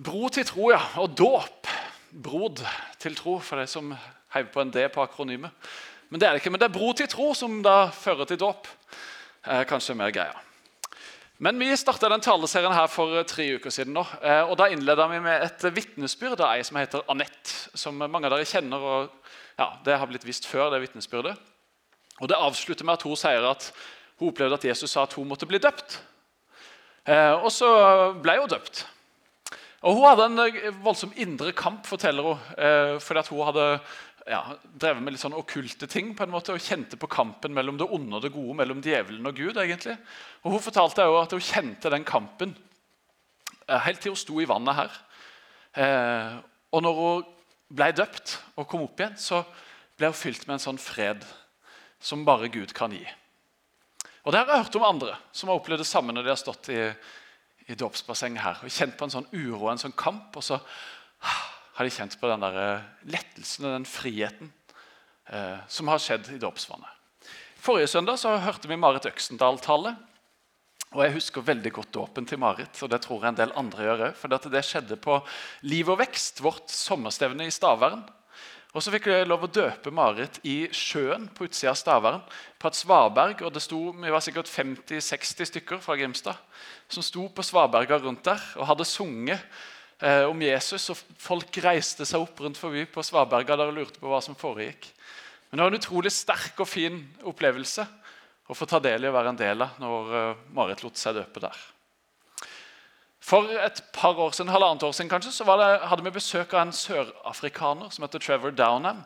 Bro til tro, ja. Og dåp. Brod til tro, for de som heiv på en D på akronymet. Men det er det ikke. Men det er bro til tro som da fører til dåp. Eh, kanskje mer greia. Men vi starta taleserien her for eh, tre uker siden. nå, eh, og Da innleda vi med et vitnesbyrd av ei som heter Anette. Som mange av dere kjenner. og ja, Det har blitt vist før, det vitnesbyrdet. Og Det avslutter med at hun sier at hun opplevde at Jesus sa at hun måtte bli døpt. Eh, og så ble hun døpt. Og Hun hadde en eh, voldsom indre kamp, forteller hun. Eh, fordi hun hadde ja, drevet med litt sånn okkulte ting på en måte, og kjente på kampen mellom det onde og det gode, mellom djevelen og Gud. egentlig. Og Hun fortalte også at hun kjente den kampen eh, helt til hun sto i vannet her. Eh, og når hun ble døpt og kom opp igjen, så ble hun fylt med en sånn fred som bare Gud kan gi. Og Det har jeg hørt om andre som har opplevd det samme når de har stått i, i dåpsbassenget her og kjent på en sånn uro en sånn kamp. og så har de kjent på den der eh, lettelsen og den friheten eh, som har skjedd i dåpsvannet. Forrige søndag så hørte vi Marit Øksendal tale. Og Jeg husker veldig godt dåpen til Marit, og det tror jeg en del andre gjør òg. For det skjedde på Liv og vekst, vårt sommerstevne i Stavern. Og Så fikk jeg lov å døpe Marit i sjøen på utsida av Stavern, på et svaberg. og det sto, Vi var sikkert 50-60 stykker fra Grimstad som sto på svaberga rundt der og hadde sunget eh, om Jesus. og Folk reiste seg opp rundt forbi på svaberga der og lurte på hva som foregikk. Men det var en utrolig sterk og fin opplevelse å få ta del i å være en del av når eh, Marit lot seg døpe der. For et par år siden, halvannet år siden kanskje, så det, hadde vi besøk av en sørafrikaner som heter Trevor Downham.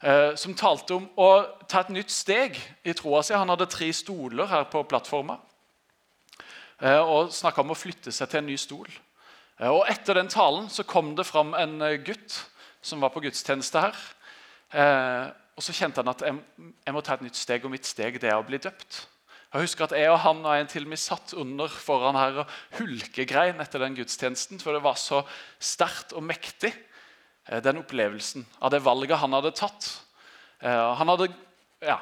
Eh, som talte om å ta et nytt steg i troa si. Han hadde tre stoler her på plattforma. Eh, og snakka om å flytte seg til en ny stol. Eh, og Etter den talen så kom det fram en gutt som var på gudstjeneste her. Eh, og Så kjente han at jeg, jeg, må ta et nytt steg, og mitt steg det er å bli døpt. Jeg husker at jeg og han og en til vi satt under foran her og hulkegrein etter den gudstjenesten, for det var så sterkt og mektig, den opplevelsen av det valget han hadde tatt. Han hadde ja,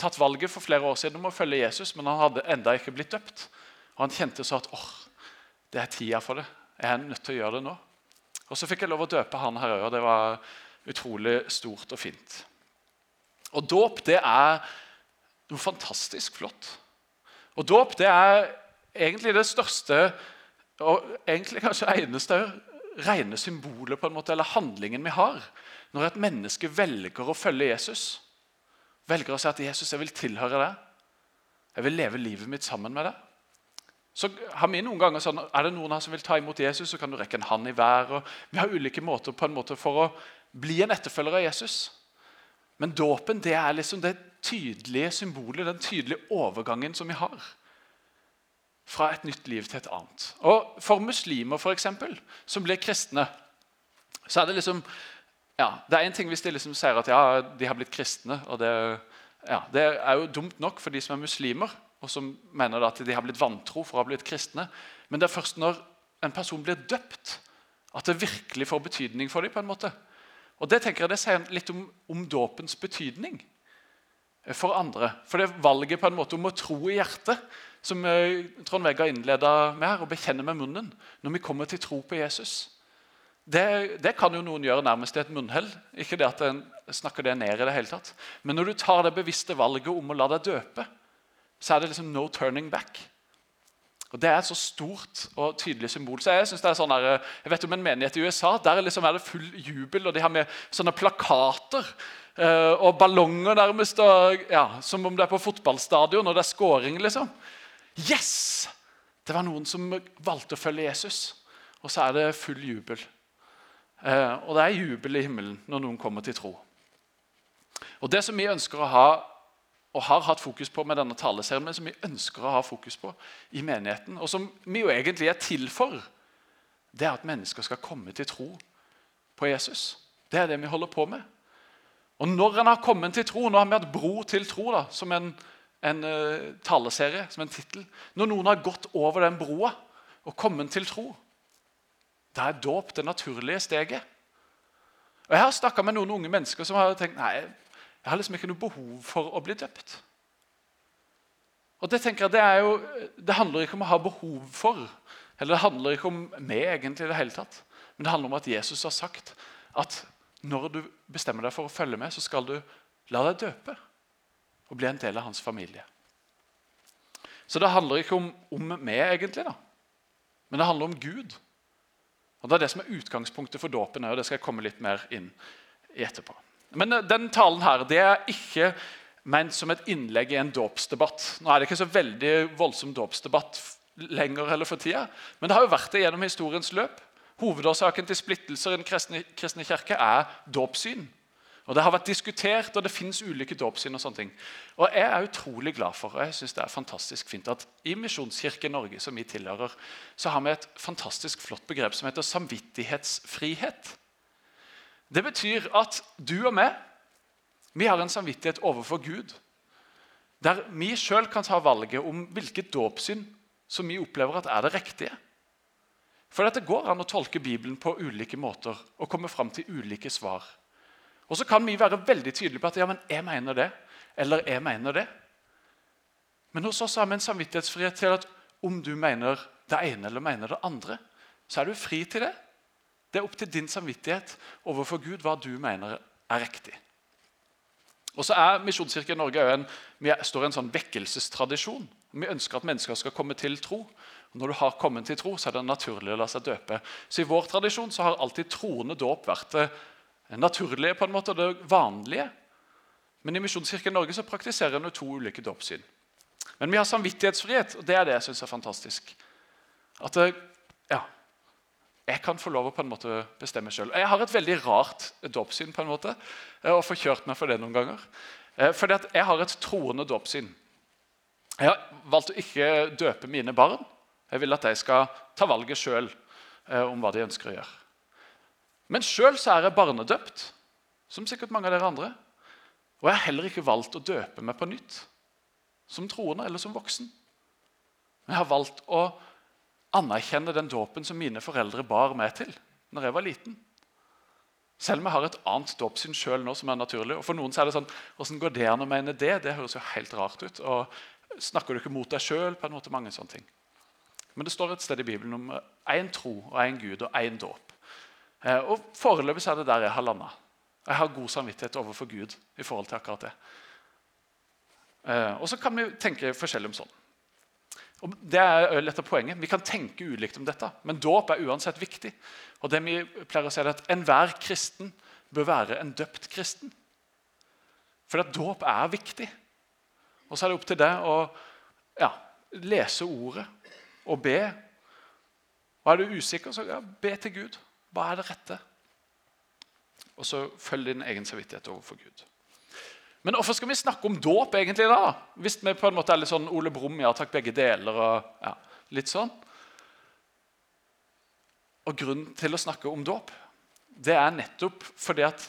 tatt valget for flere år siden om å følge Jesus, men han hadde enda ikke blitt døpt. Og Han kjente så at åh, det er tida for det. Jeg er nødt til å gjøre det nå. Og Så fikk jeg lov å døpe han her òg, det var utrolig stort og fint. Og Dåp det er noe fantastisk flott. Og Dåp det er egentlig det største og egentlig kanskje eneste rene symbolet på en måte, eller handlingen vi har når et menneske velger å følge Jesus. Velger å si at 'Jesus, jeg vil tilhøre deg. Jeg vil leve livet mitt sammen med deg.' Så har vi noen ganger sånn, Er det noen her som vil ta imot Jesus, så kan du rekke en hand i været. Vi har ulike måter på en måte for å bli en etterfølger av Jesus. Men dåpen det er liksom det tydelige symbolet, den tydelige overgangen som vi har. Fra et nytt liv til et annet. Og For muslimer for eksempel, som blir kristne, så er det liksom ja, Det er en ting hvis de liksom sier at ja, de har blitt kristne. og det, ja, det er jo dumt nok for de som er muslimer og som mener at de har blitt vantro for å ha blitt kristne. Men det er først når en person blir døpt, at det virkelig får betydning for dem. på en måte. Og Det tenker jeg det sier litt om, om dåpens betydning for andre. For det er valget på en måte om å tro i hjertet, som eh, Trond Vegga innleda med her, å bekjenne med munnen når vi kommer til tro på Jesus, det, det kan jo noen gjøre nærmest i et munnhell. Ikke det at en snakker det ned i det hele tatt. Men når du tar det bevisste valget om å la deg døpe, så er det liksom no turning back. Og Det er et så stort og tydelig symbol. Så Jeg synes det er sånn der, jeg vet om en menighet i USA der liksom er det full jubel, og de har med sånne plakater eh, og ballonger nærmest, og, ja, som om det er på fotballstadion og det er scoring. liksom. Yes! Det var noen som valgte å følge Jesus, og så er det full jubel. Eh, og det er jubel i himmelen når noen kommer til tro. Og Det som vi ønsker å ha og har hatt fokus på med denne taleserien, men som vi ønsker å ha fokus på i menigheten, og som vi jo egentlig er til for, det er at mennesker skal komme til tro på Jesus. Det er det vi holder på med. Og når en har kommet til tro, Nå har vi hatt Bro til tro da, som en, en uh, taleserie, som en tittel. Når noen har gått over den broa og kommet til tro, da er dåp det naturlige steget. Og Jeg har snakka med noen unge mennesker som har tenkt nei, jeg har liksom ikke noe behov for å bli døpt. Og Det tenker jeg, det, jo, det handler ikke om å ha behov for, eller det handler ikke om meg egentlig i det hele tatt. Men det handler om at Jesus har sagt at når du bestemmer deg for å følge med, så skal du la deg døpe og bli en del av hans familie. Så det handler ikke om, om meg, egentlig, da. men det handler om Gud. Og Det er det som er utgangspunktet for dåpen. og Det skal jeg komme litt mer inn i etterpå. Men eh, den talen her, det er ikke ment som et innlegg i en dåpsdebatt. Nå er det ikke så veldig voldsom dåpsdebatt lenger eller for tida, men det har jo vært det gjennom historiens løp. Hovedårsaken til splittelser i den kristne, kristne kirke er dåpssyn. Og Det har vært diskutert, og det fins ulike dåpssyn. Og sånne ting. Og Jeg er utrolig glad for og jeg synes det er fantastisk fint at i Misjonskirken Norge, som vi tilhører, så har vi et fantastisk flott begrep som heter samvittighetsfrihet. Det betyr at du og meg vi har en samvittighet overfor Gud. Der vi sjøl kan ta valget om hvilket dåpssyn som vi opplever at er det riktige. For det går an å tolke Bibelen på ulike måter og komme fram til ulike svar. Og så kan vi være veldig tydelige på at ja, men jeg mener det, eller jeg mener det. Men hos oss har vi en samvittighetsfrihet til at om du mener det ene eller mener det andre, så er du fri til det. Det er opp til din samvittighet overfor Gud hva du mener er riktig. Og så er Misjonskirken Norge en, vi står i en sånn vekkelsestradisjon. Vi ønsker at mennesker skal komme til tro. Og når du har kommet til tro, så er det naturlig å la seg døpe. Så I vår tradisjon så har alltid troende dåp vært det naturlige på en måte, det vanlige. Men i Misjonskirken Norge så praktiserer en to ulike dåpssyn. Men vi har samvittighetsfrihet, og det er det jeg syns er fantastisk. At det, ja, jeg kan få lov å på en måte bestemme sjøl. Jeg har et veldig rart dåpssyn på en måte, eh, og får kjørt meg for det noen ganger. Eh, fordi at jeg har et troende dåpssyn. Jeg har valgt å ikke døpe mine barn. Jeg vil at de skal ta valget sjøl eh, om hva de ønsker å gjøre. Men sjøl er jeg barnedøpt, som sikkert mange av dere andre. Og jeg har heller ikke valgt å døpe meg på nytt, som troende eller som voksen. Men jeg har valgt å anerkjenne den dåpen som mine foreldre bar meg til når jeg var liten. Selv om jeg har et annet dåpssyn sjøl nå som er naturlig. Og for noen så er det sånn, Åssen går det an å mene det? Det høres jo helt rart ut. Og Snakker du ikke mot deg sjøl? Mange sånne ting. Men det står et sted i Bibelen om én tro og én Gud og én dåp. Eh, og Foreløpig er det der jeg har landa. Jeg har god samvittighet overfor Gud i forhold til akkurat det. Eh, og så kan vi tenke forskjellig om sånn. Og det er litt av poenget. Vi kan tenke ulikt om dette, men dåp er uansett viktig. Og det vi pleier å si er at Enhver kristen bør være en døpt kristen. For at dåp er viktig. Og så er det opp til deg å ja, lese ordet og be. Og Er du usikker, så ja, be til Gud. Hva er det rette? Og så følg din egen samvittighet overfor Gud. Men hvorfor skal vi snakke om dåp egentlig da? Hvis vi på en måte er litt sånn Ole Brumm, ja takk, begge deler og ja, litt sånn. Og Grunnen til å snakke om dåp det er nettopp fordi at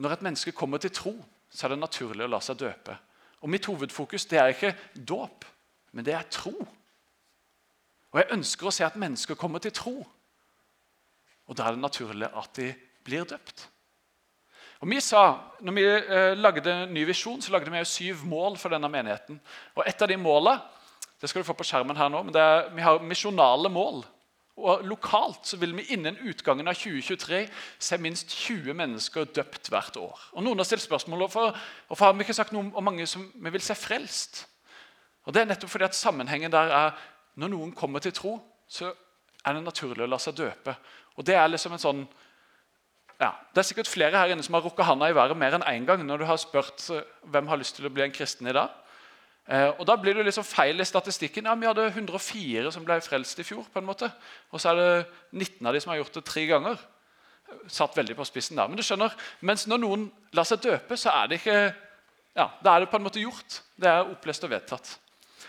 når et menneske kommer til tro, så er det naturlig å la seg døpe. Og Mitt hovedfokus det er ikke dåp, men det er tro. Og Jeg ønsker å se at mennesker kommer til tro. Og da er det naturlig at de blir døpt. Og vi sa, når vi eh, lagde ny visjon, så lagde vi syv mål for denne menigheten. Og Et av de målene det skal du få på skjermen her nå, men det er, vi har misjonale mål. Og Lokalt så vil vi innen utgangen av 2023 se minst 20 mennesker døpt hvert år. Og Noen har stilt spørsmål hvorfor, hvorfor har vi ikke sagt noe om mange som vi vil se frelst. Og Det er nettopp fordi at sammenhengen der er når noen kommer til tro, så er det naturlig å la seg døpe. Og Det er liksom en sånn ja, Det er sikkert flere her inne som har rukket handa i været mer enn én en gang når du har spurt eh, hvem har lyst til å bli en kristen i dag. Eh, og Da blir det liksom feil i statistikken. Ja, Vi hadde 104 som ble frelst i fjor. på en måte. Og så er det 19 av de som har gjort det tre ganger. Satt veldig på spissen der. Men du skjønner, mens når noen lar seg døpe, så er det ikke ja, Da er det på en måte gjort. Det er opplest og vedtatt.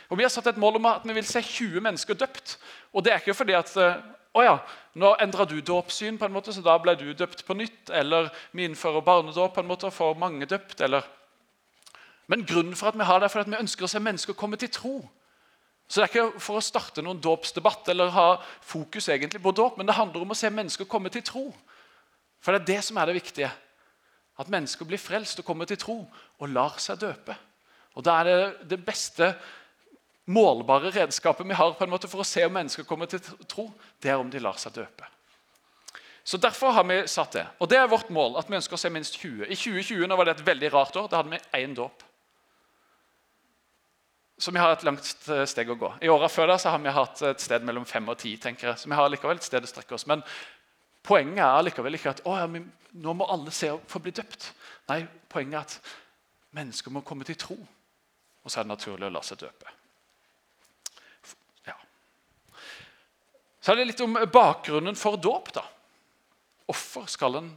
Og Vi har satt et mål om at vi vil se 20 mennesker døpt. Og det er ikke fordi at eh, å ja, nå endra du dåpssyn, på en måte, så da ble du døpt på nytt. Eller vi innfører barnedåp på en måte og får mange døpt. eller... Men grunnen for at vi har det, er for at vi ønsker å se mennesker komme til tro. Så Det er ikke for å starte noen dåpsdebatt eller ha fokus egentlig på dåp, men det handler om å se mennesker komme til tro. For det er det som er det viktige. At mennesker blir frelst og kommer til tro og lar seg døpe. Og Da er det det beste målbare redskapet vi har på en måte for å se om mennesker kommer til tro, det er om de lar seg døpe. Så Derfor har vi satt det. Og det er vårt mål. at vi ønsker å se minst 20. I 2020 nå var det et veldig rart år. Da hadde vi én dåp. Så vi har et langt steg å gå. I åra før da så har vi hatt et sted mellom fem og ti. tenker jeg. Så vi har likevel et sted å strekke oss. Men poenget er likevel ikke at å, ja, nå må alle se og få bli døpt. Nei, poenget er at mennesker må komme til tro. Og så er det naturlig å la seg døpe. Ja. Så er det litt om bakgrunnen for dåp. da. Hvorfor skal en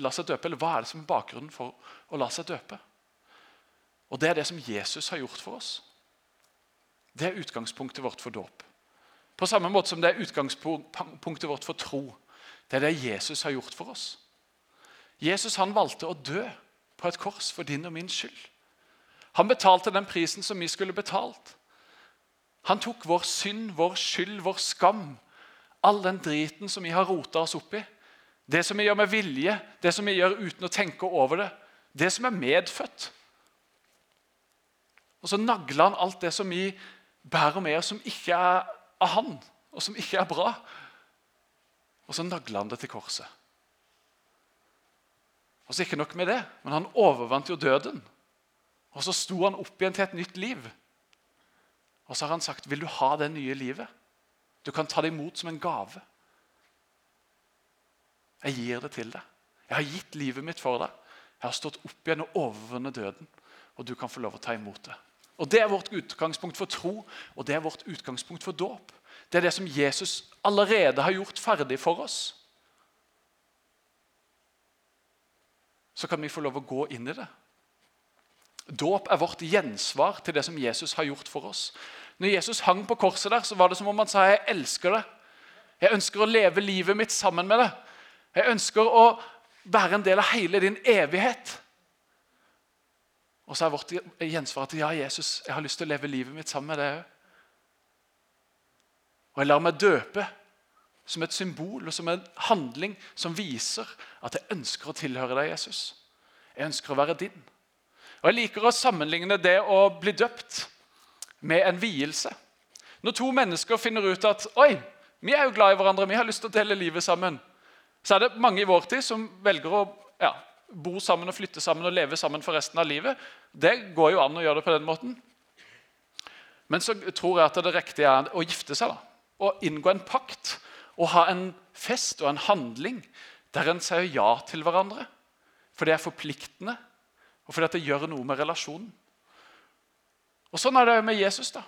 la seg døpe? Eller hva er det som er bakgrunnen for å la seg døpe? Og Det er det som Jesus har gjort for oss. Det er utgangspunktet vårt for dåp. På samme måte som det er utgangspunktet vårt for tro. Det er det Jesus har gjort for oss. Jesus han valgte å dø på et kors for din og min skyld. Han betalte den prisen som vi skulle betalt. Han tok vår synd, vår skyld, vår skam, all den driten som vi har rota oss opp i. Det som vi gjør med vilje, det som vi gjør uten å tenke over det. Det som er medfødt. Og så nagla han alt det som vi bærer med oss, som ikke er av han, og som ikke er bra. Og så nagla han det til korset. Og så Ikke nok med det, men han overvant jo døden. Og så sto han opp igjen til et nytt liv. Og så har han sagt, 'Vil du ha det nye livet?' Du kan ta det imot som en gave. Jeg gir det til deg. Jeg har gitt livet mitt for deg. Jeg har stått opp igjen og overvunnet døden, og du kan få lov å ta imot det. Og Det er vårt utgangspunkt for tro, og det er vårt utgangspunkt for dåp. Det er det som Jesus allerede har gjort ferdig for oss. Så kan vi få lov å gå inn i det. Dåp er vårt gjensvar til det som Jesus har gjort for oss. Når Jesus hang på korset, der, så var det som om han sa jeg elsker det. Jeg ønsker å leve livet mitt sammen med det. Jeg ønsker å være en del av hele din evighet. Og så er vårt gjensvar at ja, Jesus, jeg har lyst til å leve livet mitt sammen med deg òg. Og jeg lar meg døpe som et symbol og som en handling som viser at jeg ønsker å tilhøre deg, Jesus. Jeg ønsker å være din. Og Jeg liker å sammenligne det å bli døpt med en vielse. Når to mennesker finner ut at oi, vi er jo glad i hverandre, vi har lyst til å dele livet sammen, så er det mange i vår tid som velger å ja, bo sammen og flytte sammen og leve sammen for resten av livet. Det går jo an å gjøre det på den måten. Men så tror jeg at det riktige er å gifte seg. da, Å inngå en pakt. Og ha en fest og en handling der en sier ja til hverandre. For det er forpliktende, og fordi at det gjør noe med relasjonen. Og Sånn er det med Jesus. da.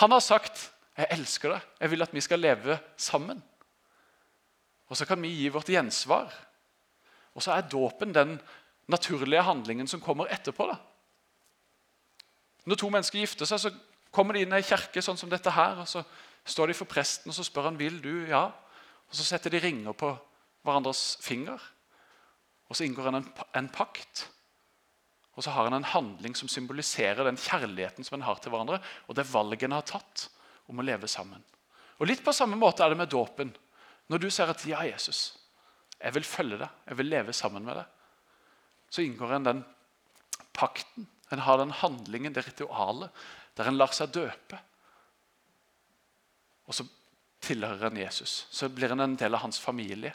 Han har sagt 'Jeg elsker deg. Jeg vil at vi skal leve sammen'. Og så kan vi gi vårt gjensvar. Og så er dåpen den naturlige handlingen som kommer etterpå. da. Når to mennesker gifter seg, så kommer de inn i ei kirke sånn som dette her. og Så står de for presten og så spør han, vil du ja. Og Så setter de ringer på hverandres finger. Og så inngår han en, en pakt. Og så har han en handling som symboliserer den kjærligheten som en har til hverandre, og det valget en har tatt om å leve sammen. Og Litt på samme måte er det med dåpen. Når du ser at 'ja, Jesus', jeg vil følge deg, jeg vil leve sammen med deg. Så inngår en den pakten. En har den handlingen, det ritualet, der en lar seg døpe. Og så tilhører en Jesus. Så blir en en del av hans familie.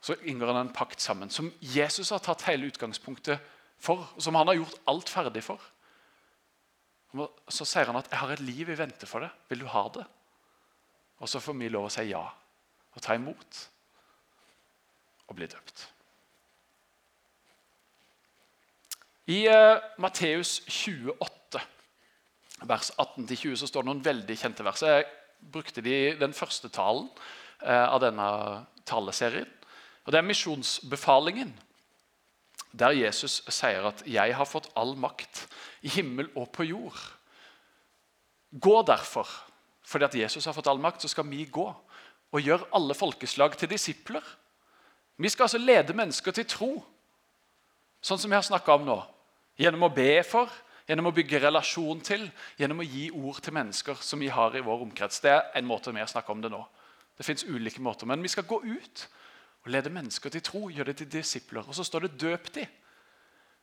Så inngår en en pakt sammen, som Jesus har tatt hele utgangspunktet for, som han har gjort alt ferdig for. Så sier han at 'jeg har et liv i vente for det. Vil du ha det?' Og så får vi lov å si ja og ta imot og bli døpt. I uh, Matteus 28, vers 18-20, så står det noen veldig kjente vers. Jeg brukte de den første talen uh, av denne taleserien. Og Det er misjonsbefalingen, der Jesus sier at 'jeg har fått all makt i himmel og på jord'. Gå derfor, fordi at Jesus har fått all makt, så skal vi gå og gjøre alle folkeslag til disipler vi skal altså lede mennesker til tro, sånn som vi har snakka om nå. Gjennom å be for, gjennom å bygge relasjon til, gjennom å gi ord til mennesker som vi har i vår omkrets. Det er en måte vi har snakka om det nå. Det fins ulike måter, men vi skal gå ut og lede mennesker til tro, gjøre det til disipler. Og så står det 'døp de'.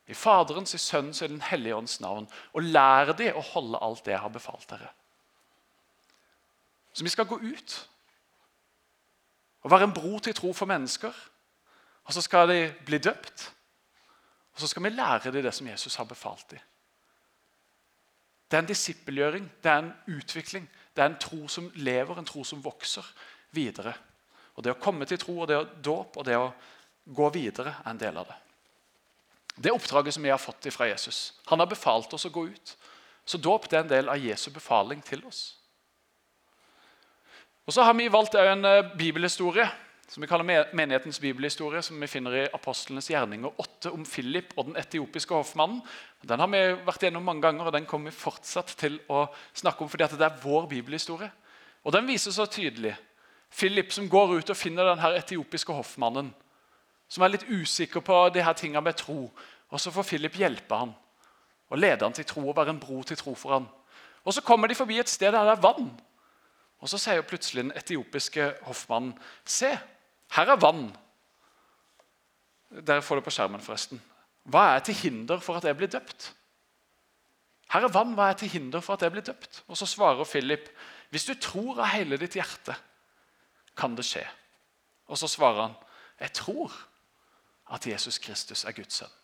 I Faderens, i Sønnens og i Den hellige ånds navn. Og lær de å holde alt det jeg har befalt dere. Så vi skal gå ut og være en bro til tro for mennesker. Og så skal de bli døpt. Og så skal vi lære dem det som Jesus har befalt dem. Det er en disippelgjøring, det er en utvikling. Det er en tro som lever, en tro som vokser videre. Og Det å komme til tro og det å dåp og det å gå videre er en del av det. Det oppdraget som vi har fått fra Jesus. Han har befalt oss å gå ut. Så dåp er en del av Jesu befaling til oss. Og Så har vi valgt en eh, bibelhistorie som vi kaller menighetens bibelhistorie, som vi finner i Apostlenes gjerninger 8 om Philip og den etiopiske hoffmannen. Den har vi vært gjennom mange ganger, og den kommer vi fortsatt til å snakke om, fordi det er vår bibelhistorie. Og Den viser så tydelig Philip som går ut og finner den etiopiske hoffmannen, som er litt usikker på de her tingene med tro. Og Så får Philip hjelpe han og lede han til tro og være en bro til tro for han. Og Så kommer de forbi et sted der det er vann. Og Så sier plutselig den etiopiske hoffmannen Se, her er vann. Dere får det på skjermen, forresten. Hva er til hinder for at jeg blir døpt? Her er vann, hva er til hinder for at jeg blir døpt? Og Så svarer Philip, hvis du tror av hele ditt hjerte, kan det skje. Og så svarer han, jeg tror at Jesus Kristus er Guds sønn.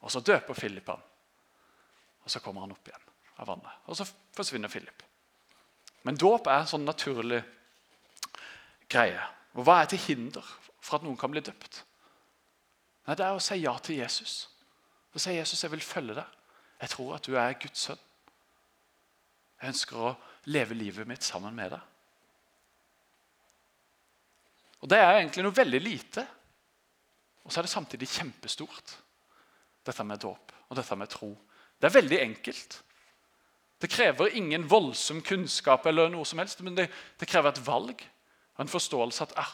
Og så døper Philip han. Og så kommer han opp igjen av vannet. Og så forsvinner Philip. Men dåp er en sånn naturlig greie. Og Hva er til hinder for at noen kan bli døpt? Nei, Det er å si ja til Jesus. Å si Jesus, jeg vil følge deg. Jeg tror at du er Guds sønn. Jeg ønsker å leve livet mitt sammen med deg. Og Det er egentlig noe veldig lite, og så er det samtidig kjempestort. Dette med dåp og dette med tro. Det er veldig enkelt. Det krever ingen voldsom kunnskap, eller noe som helst, men det, det krever et valg og en forståelse at ah,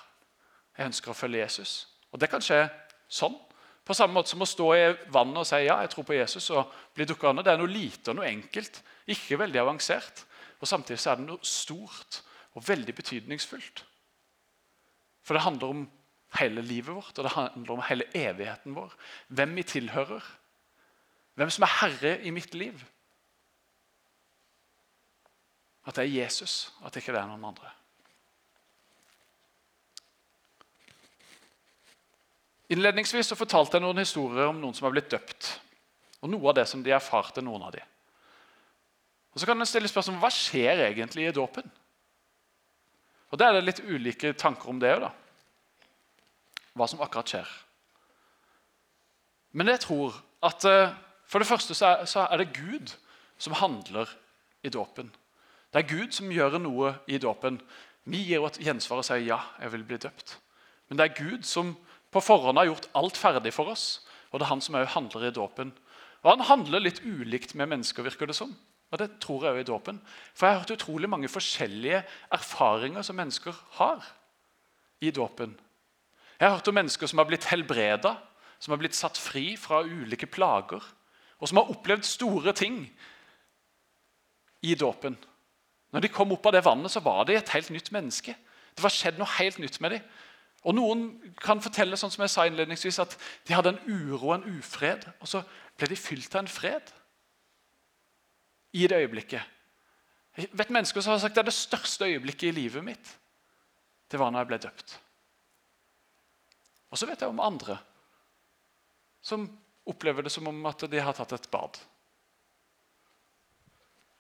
jeg ønsker å følge Jesus. Og Det kan skje sånn. På samme måte som å stå i vannet og si ja, jeg tror på Jesus og bli under. Det er noe lite og noe enkelt, ikke veldig avansert. Og Samtidig så er det noe stort og veldig betydningsfullt. For det handler om hele livet vårt, og det handler om hele evigheten vår. Hvem vi tilhører. Hvem som er herre i mitt liv. At det er Jesus, at det ikke er noen andre. Innledningsvis så fortalte jeg noen historier om noen som har blitt døpt. Og noe av det som de erfarte, noen av de. Og Så kan en stille spørsmål hva skjer egentlig i dåpen. Og Det er det litt ulike tanker om det òg, hva som akkurat skjer. Men jeg tror at eh, for det første så er det Gud som handler i dåpen. Det er Gud som gjør noe i dåpen. Vi gir jo et gjensvar og sier ja, jeg vil bli døpt. Men det er Gud som på forhånd har gjort alt ferdig for oss. Og det er han som også handler i dåpen. Og han handler litt ulikt med mennesker, virker det som. Og det tror jeg òg i dåpen. For jeg har hørt utrolig mange forskjellige erfaringer som mennesker har i dåpen. Jeg har hørt om mennesker som har blitt helbreda, som har blitt satt fri fra ulike plager, og som har opplevd store ting i dåpen. Når de kom opp av det vannet, så var de et helt nytt menneske. Det var skjedd noe helt nytt med dem. Og Noen kan fortelle sånn som jeg sa innledningsvis, at de hadde en uro og en ufred. Og så ble de fylt av en fred i det øyeblikket. Jeg vet mennesker som har sagt det er det største øyeblikket i livet mitt. Det var når jeg ble døpt. Og så vet jeg om andre som opplever det som om at de har tatt et bad.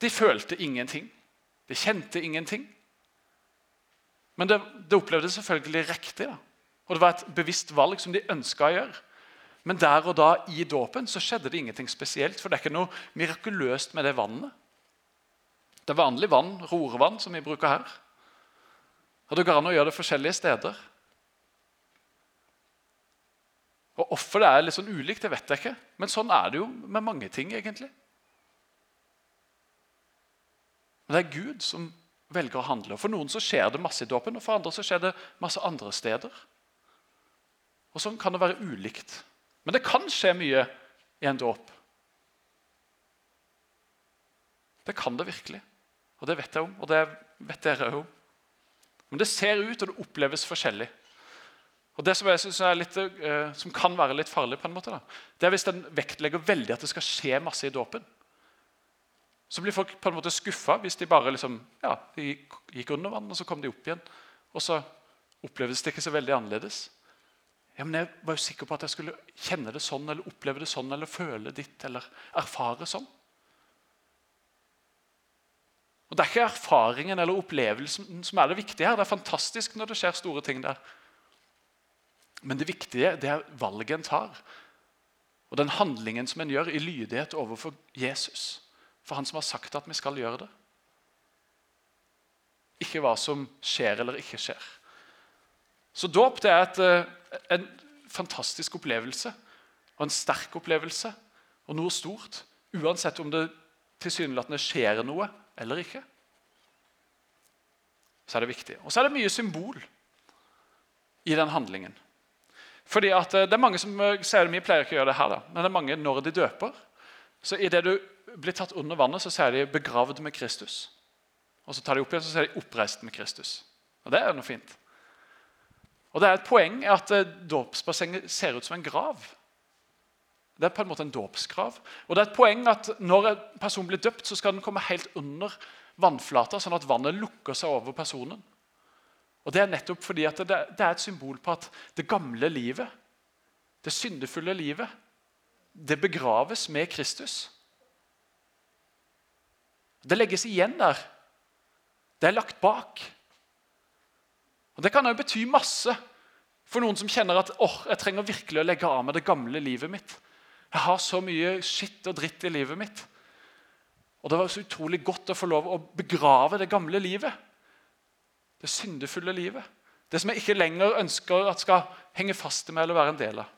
De følte ingenting. De kjente ingenting. Men det, det opplevdes selvfølgelig riktig. Da. Og Det var et bevisst valg som de ønska å gjøre. Men der og da i dåpen så skjedde det ingenting spesielt. For det er ikke noe mirakuløst med det vannet. Det er vanlig vann, rorevann, som vi bruker her. Og Det går an å gjøre det forskjellige steder. Og Hvorfor det er litt sånn ulikt, det vet jeg ikke. Men sånn er det jo med mange ting, egentlig. Men det er Gud som velger å handle. For noen så skjer det masse i dåpen, og for andre så skjer det masse andre steder. Og Sånn kan det være ulikt. Men det kan skje mye i en dåp. Det kan det virkelig. Og det vet jeg om, og det vet dere òg om. Men det ser ut og det oppleves forskjellig. Og Det som jeg synes litt, uh, som kan være litt farlig, på en måte, da, det er hvis den vektlegger veldig at det skal skje masse i dåpen. Så blir folk på en måte skuffa hvis de bare liksom, ja, de gikk under vann, og så kom de opp igjen. Og så oppleves det ikke så veldig annerledes. Ja, men Jeg var jo sikker på at jeg skulle kjenne det sånn, eller oppleve det sånn, eller føle ditt, eller erfare sånn. Og Det er ikke erfaringen eller opplevelsen som er det viktige her. Det er fantastisk når det skjer store ting der. Men det viktige det er valget en tar, og den handlingen som en gjør i lydighet overfor Jesus. For han som har sagt at vi skal gjøre det. Ikke hva som skjer eller ikke skjer. Så dåp det er et, eh, en fantastisk opplevelse og en sterk opplevelse og noe stort. Uansett om det tilsynelatende skjer noe eller ikke. Så er det viktig. Og så er det mye symbol i den handlingen. Fordi at eh, det er mange som eh, sier Vi pleier ikke å gjøre det her, da, men det er mange når de døper. Så Idet du blir tatt under vannet, så sier de 'begravd med Kristus'. Og Så tar de opp igjen, så sier de 'oppreist med Kristus'. Og Det er noe fint. Og det er et poeng at eh, Dåpsbassenget ser ut som en grav. Det er på en måte en dåpsgrav. Og det er et poeng at når en person blir døpt, så skal den komme helt under vannflata, sånn at vannet lukker seg over personen. Og Det er nettopp fordi at det, er et symbol på at det gamle livet, det syndefulle livet, det begraves med Kristus. Det legges igjen der. Det er lagt bak. Og Det kan jo bety masse for noen som kjenner at oh, jeg trenger virkelig å legge av med det gamle livet mitt. Jeg har så mye skitt og dritt i livet mitt. Og Det var så utrolig godt å få lov å begrave det gamle livet. Det syndefulle livet. Det som jeg ikke lenger ønsker at skal henge fast i meg eller være en del av.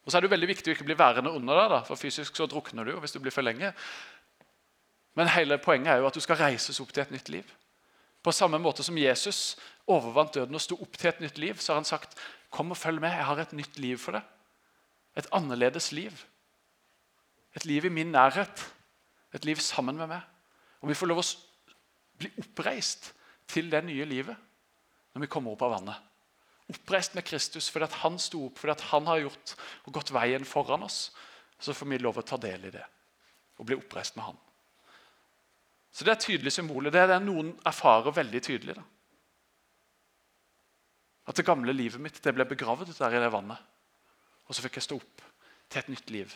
Og så er det jo veldig viktig å ikke bli værende under deg, da, for fysisk så drukner du jo hvis du blir for lenge. Men hele poenget er jo at du skal reises opp til et nytt liv. På samme måte som Jesus overvant døden og sto opp til et nytt liv, så har han sagt, 'Kom og følg med, jeg har et nytt liv for deg.' Et annerledes liv. Et liv i min nærhet. Et liv sammen med meg. Og vi får lov å bli oppreist til det nye livet når vi kommer opp av vannet. Oppreist med Kristus fordi han sto opp, fordi han har gjort og gått veien foran oss. Så får vi lov å ta del i det og bli oppreist med han. Så Det er tydelig symbolet. Det er det noen erfarer veldig tydelig. Da. At det gamle livet mitt det ble begravd der i det vannet. Og så fikk jeg stå opp til et nytt liv.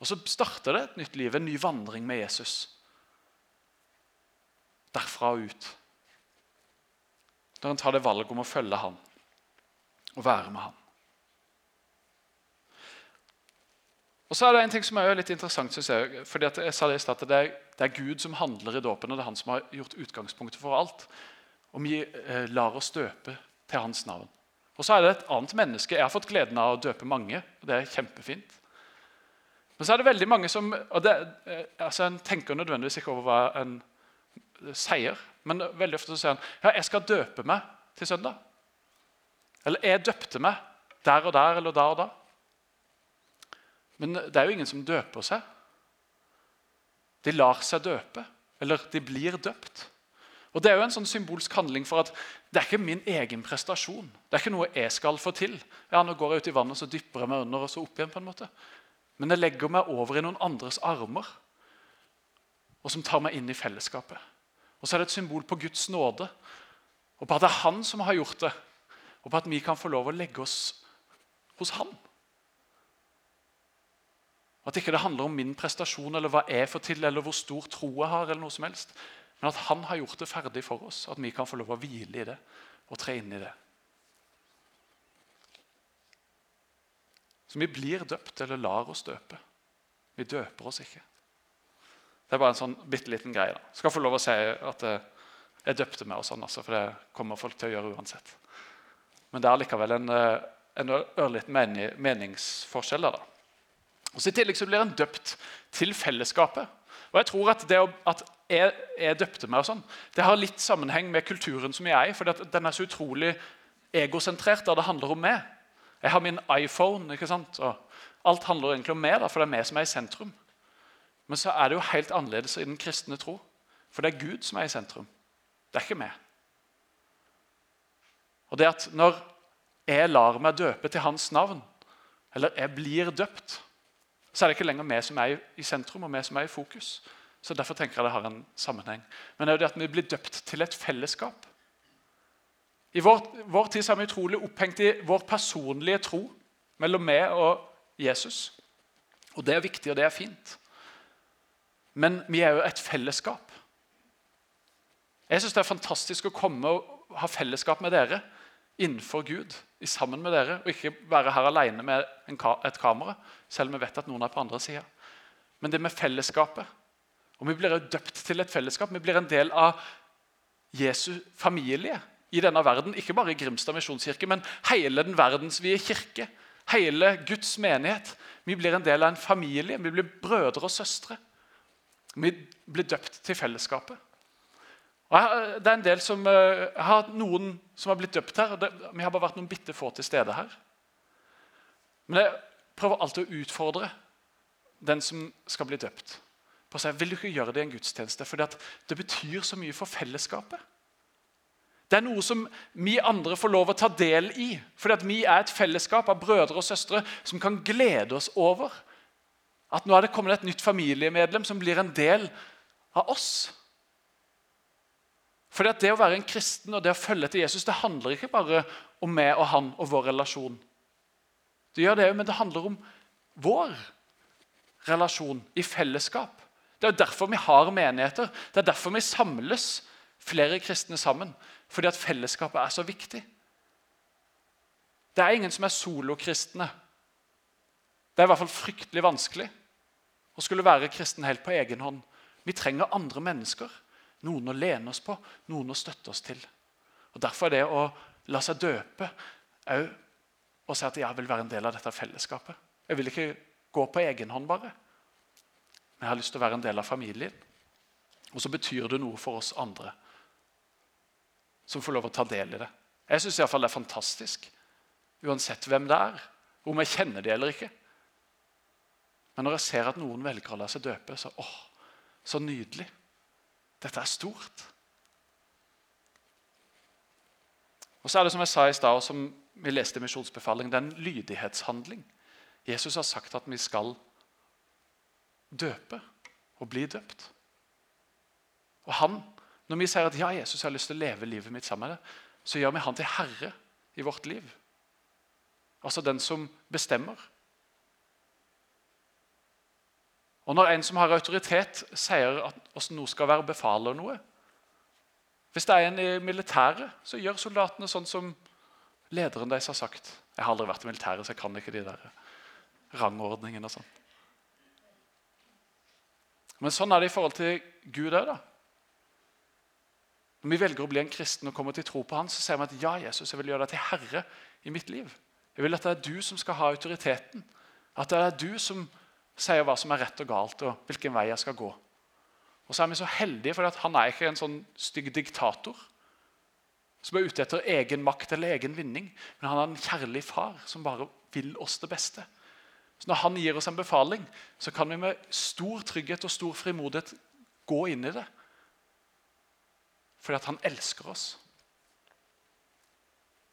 Og så starter det et nytt liv, en ny vandring med Jesus. Derfra og ut. Når en tar det valget om å følge ham og være med ham. Og så er det en ting som er litt interessant, synes jeg. fordi jeg sa det i sted, at det er, det er Gud som handler i dåpen, og det er han som har gjort utgangspunktet for alt. Og vi eh, lar oss døpe til hans navn. Og så er det et annet menneske. Jeg har fått gleden av å døpe mange. og det er kjempefint. Men så er det veldig mange som og det, eh, altså En tenker nødvendigvis ikke over hva en sier. Men veldig ofte så sier han ja, jeg skal døpe meg til søndag. Eller jeg døpte meg der og der eller da og da. Men det er jo ingen som døper seg. De lar seg døpe, eller de blir døpt. Og Det er jo en sånn symbolsk handling for at det er ikke min egen prestasjon. Det er ikke noe jeg skal få til. Ja, Nå går jeg ut i vannet, så dypper jeg meg under og så opp igjen. på en måte. Men jeg legger meg over i noen andres armer, og som tar meg inn i fellesskapet. Og så er det et symbol på Guds nåde, og på at det er Han som har gjort det. Og på at vi kan få lov å legge oss hos Han. At ikke det handler om min prestasjon eller hva jeg får til, eller hvor stor tro jeg har. eller noe som helst. Men at Han har gjort det ferdig for oss, at vi kan få lov å hvile i det og tre inn i det. Så vi blir døpt eller lar oss døpe. Vi døper oss ikke. Det er bare en sånn bitte liten greie. da. Skal få lov å si at eh, jeg døpte meg, og sånn, altså, for det kommer folk til å gjøre uansett. Men det er likevel en, eh, en ørliten meningsforskjell. da. Og så I tillegg så blir en døpt til fellesskapet. Og jeg tror at det at jeg, jeg døpte meg, og sånn, det har litt sammenheng med kulturen som jeg er i. For den er så utrolig egosentrert da det handler om meg. Jeg har min iPhone, ikke sant? og alt handler egentlig om meg, da, for det er meg som er i sentrum. Men så er det jo helt annerledes i den kristne tro. For det er Gud som er i sentrum. Det er ikke meg. Og det at når jeg lar meg døpe til hans navn, eller jeg blir døpt, så er det ikke lenger vi som er i sentrum og vi som er i fokus. Så Derfor tenker jeg det har en sammenheng. Men det er jo det at vi blir døpt til et fellesskap. I vår, vår tid er vi utrolig opphengt i vår personlige tro mellom meg og Jesus. Og det er viktig, og det er fint. Men vi er jo et fellesskap. Jeg syns det er fantastisk å komme og ha fellesskap med dere innenfor Gud, sammen med dere, og ikke være her alene med et kamera, selv om vi vet at noen er på andre sida. Men det med fellesskapet. Og Vi blir jo døpt til et fellesskap. Vi blir en del av Jesu familie i denne verden. Ikke bare i Grimstad misjonskirke, men hele den verdensvide kirke. Hele Guds menighet. Vi blir en del av en familie. Vi blir brødre og søstre. Vi blir døpt til fellesskapet. Jeg, det er en del som, eh, jeg har noen som har blitt døpt her. Det, vi har bare vært noen bitte få til stede her. Men jeg prøver alltid å utfordre den som skal bli døpt. på å si, Vil du ikke gjøre det i en gudstjeneste? For det betyr så mye for fellesskapet. Det er noe som vi andre får lov å ta del i. Fordi vi er et fellesskap av brødre og søstre som kan glede oss over at nå er det kommet et nytt familiemedlem som blir en del av oss. At Det å være en kristen og det å følge etter Jesus det handler ikke bare om meg og han og vår relasjon. Det gjør det men det handler om vår relasjon i fellesskap. Det er derfor vi har menigheter. Det er derfor vi samles flere kristne sammen. Fordi at fellesskapet er så viktig. Det er ingen som er solokristne. Det er i hvert fall fryktelig vanskelig å skulle være kristen helt på egen hånd. Vi trenger andre mennesker. Noen å lene oss på, noen å støtte oss til. Og Derfor er det å la seg døpe òg å si at jeg vil være en del av dette fellesskapet. Jeg vil ikke gå på egen hånd bare. Men jeg har lyst til å være en del av familien. Og så betyr det noe for oss andre som får lov å ta del i det. Jeg syns det er fantastisk, uansett hvem det er, om jeg kjenner det eller ikke. Men når jeg ser at noen velger å la seg døpe, så åh, så nydelig. Dette er stort. Og så er det som jeg sa i stad, og som vi leste i misjonsbefaling, det er en lydighetshandling. Jesus har sagt at vi skal døpe og bli døpt. Og han, Når vi sier at ja, Jesus har lyst til å leve livet mitt sammen med deg, så gjør vi han til herre i vårt liv. Altså den som bestemmer. Og Når en som har autoritet, sier at hvordan noe skal være, befaler noe Hvis det er en i militæret, så gjør soldatene sånn som lederen deres har sagt. Jeg har aldri vært i militæret, så jeg kan ikke de der rangordningene. og sånn. Men sånn er det i forhold til Gud òg. Når vi velger å bli en kristen og kommer til tro på han, så ser vi at ja, Jesus, jeg vil gjøre deg til herre i mitt liv. Jeg vil at det er du som skal ha autoriteten. At det er du som sier hva som er rett og galt, og hvilken vei jeg skal gå. Og så er vi så heldige, for han er ikke en sånn stygg diktator som er ute etter egen makt eller egen vinning, men han er en kjærlig far som bare vil oss det beste. Så Når han gir oss en befaling, så kan vi med stor trygghet og stor frimodighet gå inn i det. Fordi at han elsker oss.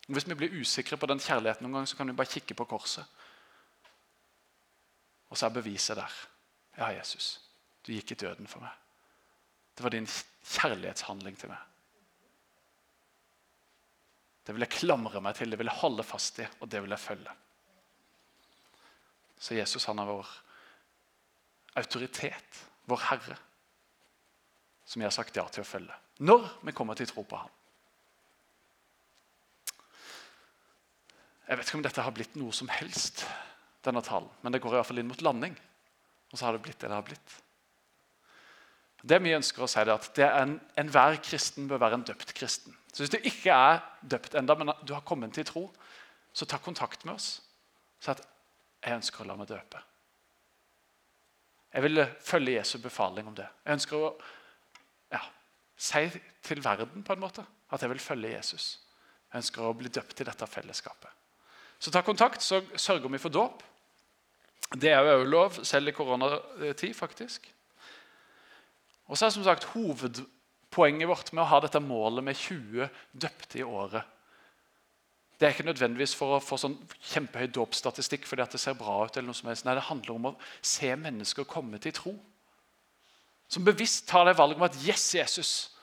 Hvis vi blir usikre på den kjærligheten, noen gang, så kan vi bare kikke på korset. Og så er beviset der. Ja, Jesus, du gikk i døden for meg. Det var din kjærlighetshandling til meg. Det vil jeg klamre meg til, det vil jeg holde fast i, og det vil jeg følge. Så Jesus han er vår autoritet, vår Herre, som jeg har sagt ja til å følge. Når vi kommer til å tro på ham. Jeg vet ikke om dette har blitt noe som helst denne talen. Men det går i hvert fall inn mot landing. Og så har det blitt det det har blitt. Det vi ønsker å si er at det er en, Enhver kristen bør være en døpt kristen. Så Hvis du ikke er døpt enda, men du har kommet til tro, så ta kontakt med oss. Si at 'jeg ønsker å la meg døpe'. Jeg vil følge Jesu befaling om det. Jeg ønsker å ja, si til verden på en måte at jeg vil følge Jesus. Jeg ønsker å bli døpt i dette fellesskapet. Så ta kontakt, så sørger vi for dåp. Det er jo òg lov, selv i koronatid, faktisk. Og så er som sagt hovedpoenget vårt med å ha dette målet med 20 døpte i året. Det er ikke nødvendigvis for å få sånn kjempehøy dåpsstatistikk fordi at det ser bra ut. eller noe som helst. Nei, Det handler om å se mennesker komme til tro. Som bevisst tar det valget om at yes, Jesus,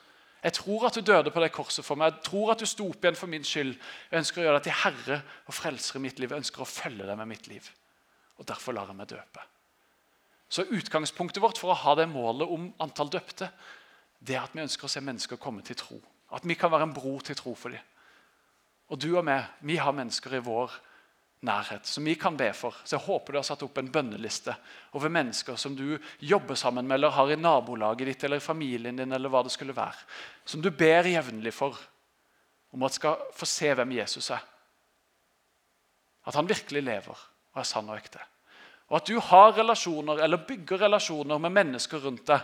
Jeg tror at du døde på det korset for meg. Jeg tror at du sto opp igjen for min skyld. Jeg ønsker å gjøre deg til herre og frelser i mitt liv. Jeg ønsker å følge deg med mitt liv. Og derfor lar jeg meg døpe. Så utgangspunktet vårt for å ha det målet om antall døpte, det er at vi ønsker å se mennesker komme til tro. At vi kan være en bro til tro for dem. Og du og meg, vi har mennesker i vår nærhet som vi kan be for. Så jeg håper du har satt opp en bønneliste over mennesker som du jobber sammen med, eller har i nabolaget ditt eller i familien din, eller hva det skulle være. Som du ber jevnlig for om at skal få se hvem Jesus er. At han virkelig lever og er sann og ekte. Og at du har relasjoner, eller bygger relasjoner med mennesker rundt deg,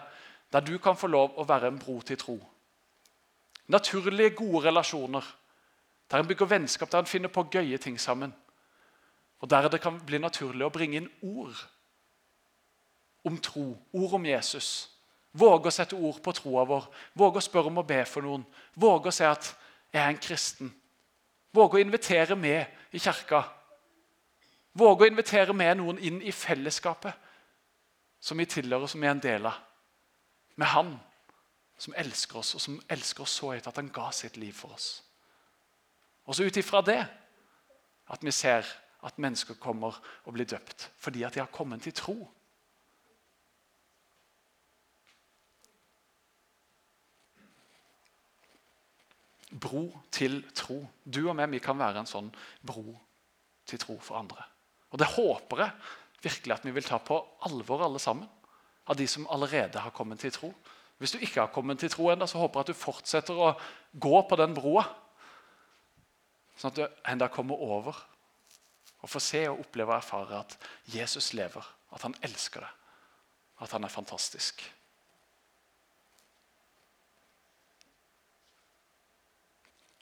der du kan få lov å være en bro til tro. Naturlige, gode relasjoner. Der en bygger vennskap, der en finner på gøye ting sammen. Og Der det kan bli naturlig å bringe inn ord om tro, ord om Jesus. Våge å sette ord på troa vår, våge å spørre om å be for noen. Våge å si at 'jeg er en kristen'. Våge å invitere med i kirka. Våge å invitere med noen inn i fellesskapet som vi tilhører, som vi er en del av. Med Han som elsker oss, og som elsker oss så høyt at han ga sitt liv for oss. Og så ut ifra det at vi ser at mennesker kommer og blir døpt fordi at de har kommet til tro. Bro til tro. Du og meg vi kan være en sånn bro til tro for andre. Og Det håper jeg virkelig at vi vil ta på alvor, alle sammen. Av de som allerede har kommet til tro. Hvis du ikke har kommet til tro ennå, så håper jeg at du fortsetter å gå på den broa. Sånn at du enda kommer over og får se og oppleve og erfare at Jesus lever, at han elsker deg, at han er fantastisk.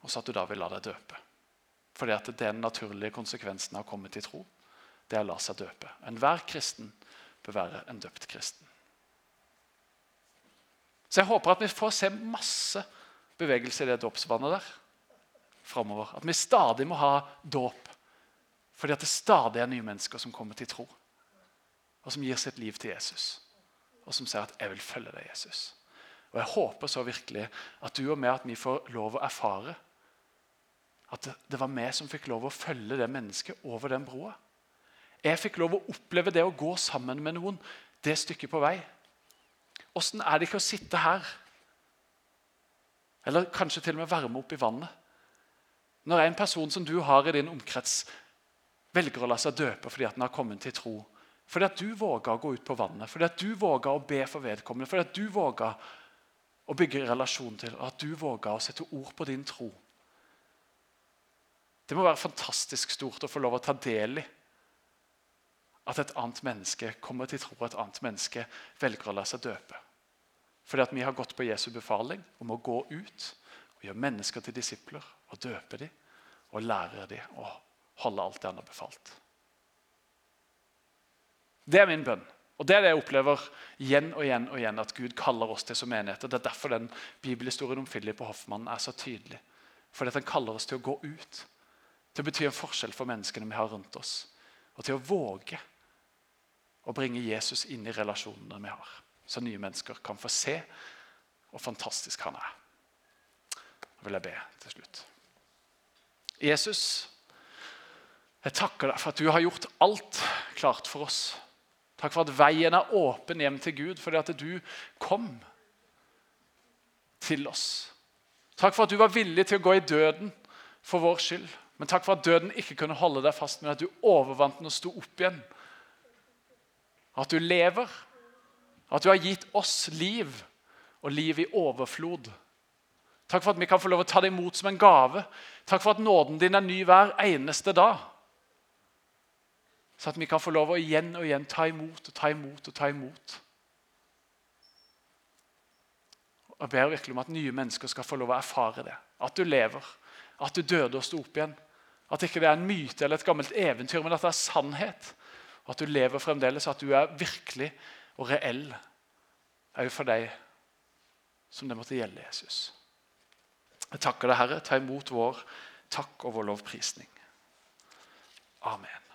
Og så at du da vil la deg døpe. Fordi at det er den naturlige konsekvensen av å komme til tro, det er å la seg døpe. Enhver kristen bør være en døpt kristen. Så jeg håper at vi får se masse bevegelse i det dåpsvannet der framover. At vi stadig må ha dåp fordi at det stadig er nye mennesker som kommer til tro. Og som gir sitt liv til Jesus. Og som sier at 'jeg vil følge deg, Jesus'. Og Jeg håper så virkelig at du og meg at vi får lov å erfare at det var vi som fikk lov å følge det mennesket over den broa. Jeg fikk lov å oppleve det å gå sammen med noen det stykket på vei. Åssen er det ikke å sitte her? Eller kanskje til og med varme opp i vannet. Når en person som du har i din omkrets, velger å la seg døpe fordi at den har kommet til tro. Fordi at du våga å gå ut på vannet, fordi at du våga å be for vedkommende. Fordi at du våga å bygge relasjon til, og at du våga å sette ord på din tro. Det må være fantastisk stort å få lov å ta del i at et annet menneske kommer til tro, et annet menneske velger å la seg døpe. Fordi at vi har gått på Jesu befaling om å gå ut og gjøre mennesker til disipler og døpe dem og lære dem og holde alt det han har befalt. Det er min bønn. Og Det er det jeg opplever igjen og igjen og igjen at Gud kaller oss til som menigheter. Det er derfor den bibelhistorien om Philip og Hoffmann er så tydelig. Fordi at Den kaller oss til å gå ut, til å bety en forskjell for menneskene vi har rundt oss. Og til å våge å bringe Jesus inn i relasjonene vi har. Så nye mennesker kan få se hvor fantastisk han er. Nå vil jeg be til slutt. Jesus, jeg takker deg for at du har gjort alt klart for oss. Takk for at veien er åpen hjem til Gud fordi at du kom til oss. Takk for at du var villig til å gå i døden for vår skyld. Men takk for at døden ikke kunne holde deg fast, men at du overvant den og sto opp igjen. At du lever. At du har gitt oss liv, og liv i overflod. Takk for at vi kan få lov å ta det imot som en gave. Takk for at nåden din er ny hver eneste dag. Så at vi kan få lov å igjen og igjen ta imot og ta imot og ta imot. Og Jeg ber virkelig om at nye mennesker skal få lov å erfare det. At du lever, at du døde og sto opp igjen. At ikke det er en myte eller et gammelt eventyr, men at det er sannhet. Og at du lever fremdeles, at du er virkelig og reell òg for deg som det måtte gjelde Jesus. Jeg takker deg, Herre. Ta imot vår takk og vår lovprisning. Amen.